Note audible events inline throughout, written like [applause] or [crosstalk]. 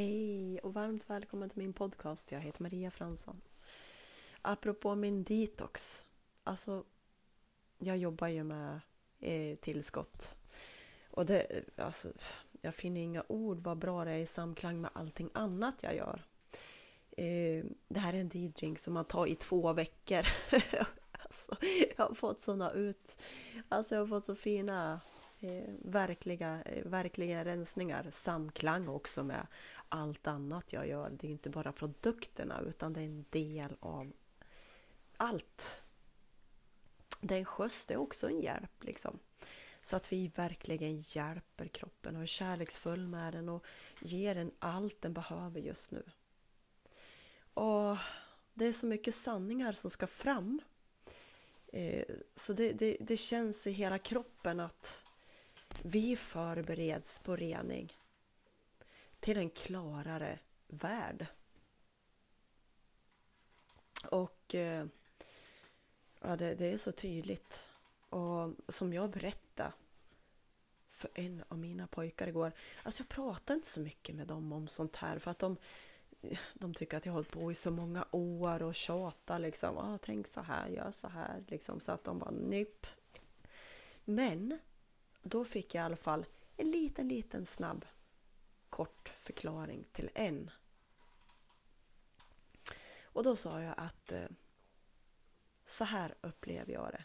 Hej och varmt välkommen till min podcast. Jag heter Maria Fransson. Apropå min detox. Alltså, jag jobbar ju med eh, tillskott. Och det, alltså, jag finner inga ord vad bra det är i samklang med allting annat jag gör. Eh, det här är en didrink som man tar i två veckor. [laughs] alltså, jag har fått såna ut... Alltså jag har fått så fina eh, verkliga, eh, verkliga rensningar. Samklang också med allt annat jag gör. Det är inte bara produkterna utan det är en del av allt. Den skjuts, det är också en hjälp liksom. Så att vi verkligen hjälper kroppen och är kärleksfull med den och ger den allt den behöver just nu. Och det är så mycket sanningar som ska fram. Eh, så det, det, det känns i hela kroppen att vi förbereds på rening till en klarare värld. Och eh, ja, det, det, är så tydligt. Och som jag berättade för en av mina pojkar igår. Alltså jag pratar inte så mycket med dem om sånt här för att de, de tycker att jag har hållit på i så många år och tjatar liksom. Ah, tänk så här, gör så här. Liksom, så att de bara nypp. Men då fick jag i alla fall en liten, liten snabb kort förklaring till en. Och då sa jag att eh, så här upplever jag det.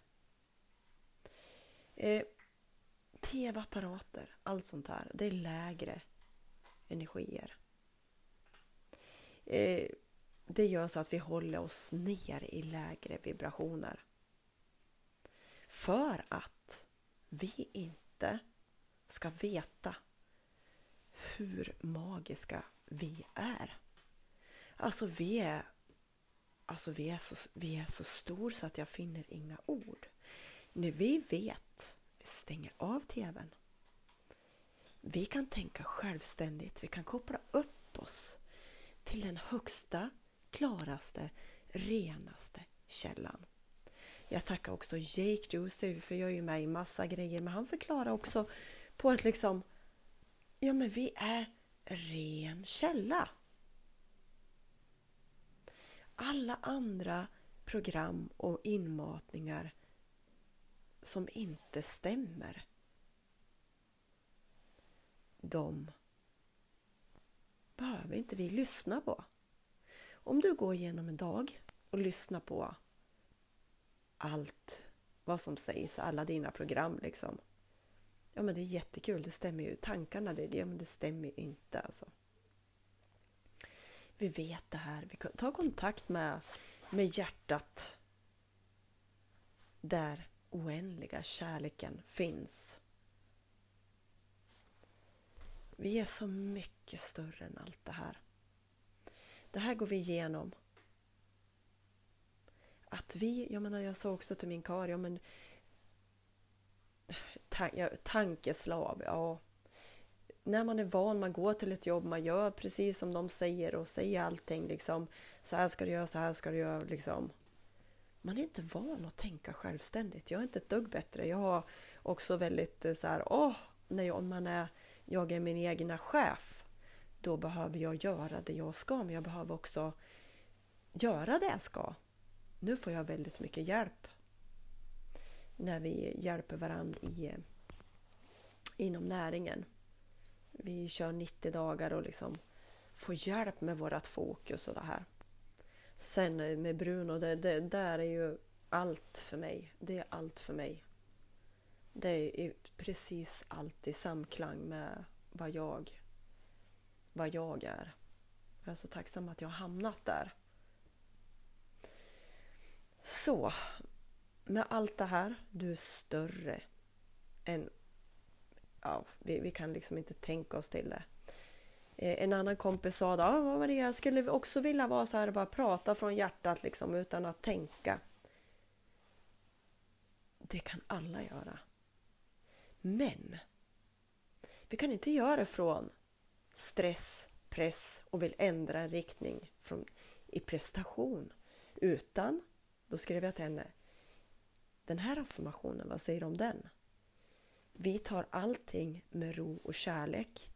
Eh, Tv-apparater, allt sånt här, det är lägre energier. Eh, det gör så att vi håller oss ner i lägre vibrationer. För att vi inte ska veta hur magiska vi är. Alltså vi är, alltså vi är, så, vi är så stor så att jag finner inga ord. När vi vet, vi stänger av tvn. Vi kan tänka självständigt, vi kan koppla upp oss till den högsta, klaraste, renaste källan. Jag tackar också Jake Juicy för jag är ju med i massa grejer men han förklarar också på ett liksom Ja, men vi är ren källa. Alla andra program och inmatningar som inte stämmer. De behöver inte vi lyssna på. Om du går igenom en dag och lyssnar på allt vad som sägs, alla dina program liksom. Ja men det är jättekul, det stämmer ju. Tankarna, det, ja, men det stämmer ju inte alltså. Vi vet det här, vi tar kontakt med, med hjärtat. Där oändliga kärleken finns. Vi är så mycket större än allt det här. Det här går vi igenom. Att vi, jag menar jag sa också till min karl, ja men tankeslav. Ja. När man är van, man går till ett jobb, man gör precis som de säger och säger allting liksom. Så här ska du göra, så här ska du göra liksom. Man är inte van att tänka självständigt. Jag är inte ett dugg bättre. Jag har också väldigt eh, så här, åh, när jag, man är, jag är min egna chef. Då behöver jag göra det jag ska, men jag behöver också göra det jag ska. Nu får jag väldigt mycket hjälp när vi hjälper varandra i, inom näringen. Vi kör 90 dagar och liksom får hjälp med vårt fokus och det här. Sen med Bruno, det, det där är ju allt för mig. Det är allt för mig. Det är precis allt i samklang med vad jag, vad jag är. Jag är så tacksam att jag har hamnat där. Så, med allt det här, du är större än... Ja, vi, vi kan liksom inte tänka oss till det. Eh, en annan kompis sa att ah, Maria, jag skulle också vilja vara så här bara prata från hjärtat liksom utan att tänka. Det kan alla göra. Men vi kan inte göra det från stress, press och vill ändra en riktning från, i prestation. Utan, då skrev jag till henne, den här affirmationen, vad säger du om den? Vi tar allting med ro och kärlek.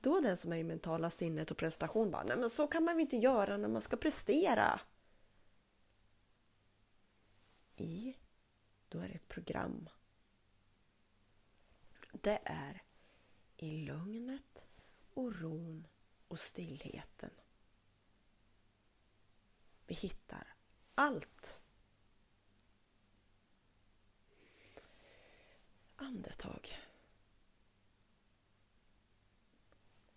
Då den som är i mentala sinnet och prestation bara, nej men så kan man väl inte göra när man ska prestera. I, då är det ett program. Det är i lugnet och ron och stillheten. Vi hittar allt. Andetag.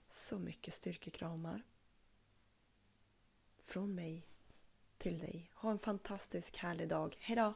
Så mycket styrkekramar. Från mig till dig. Ha en fantastisk härlig dag. Hejdå!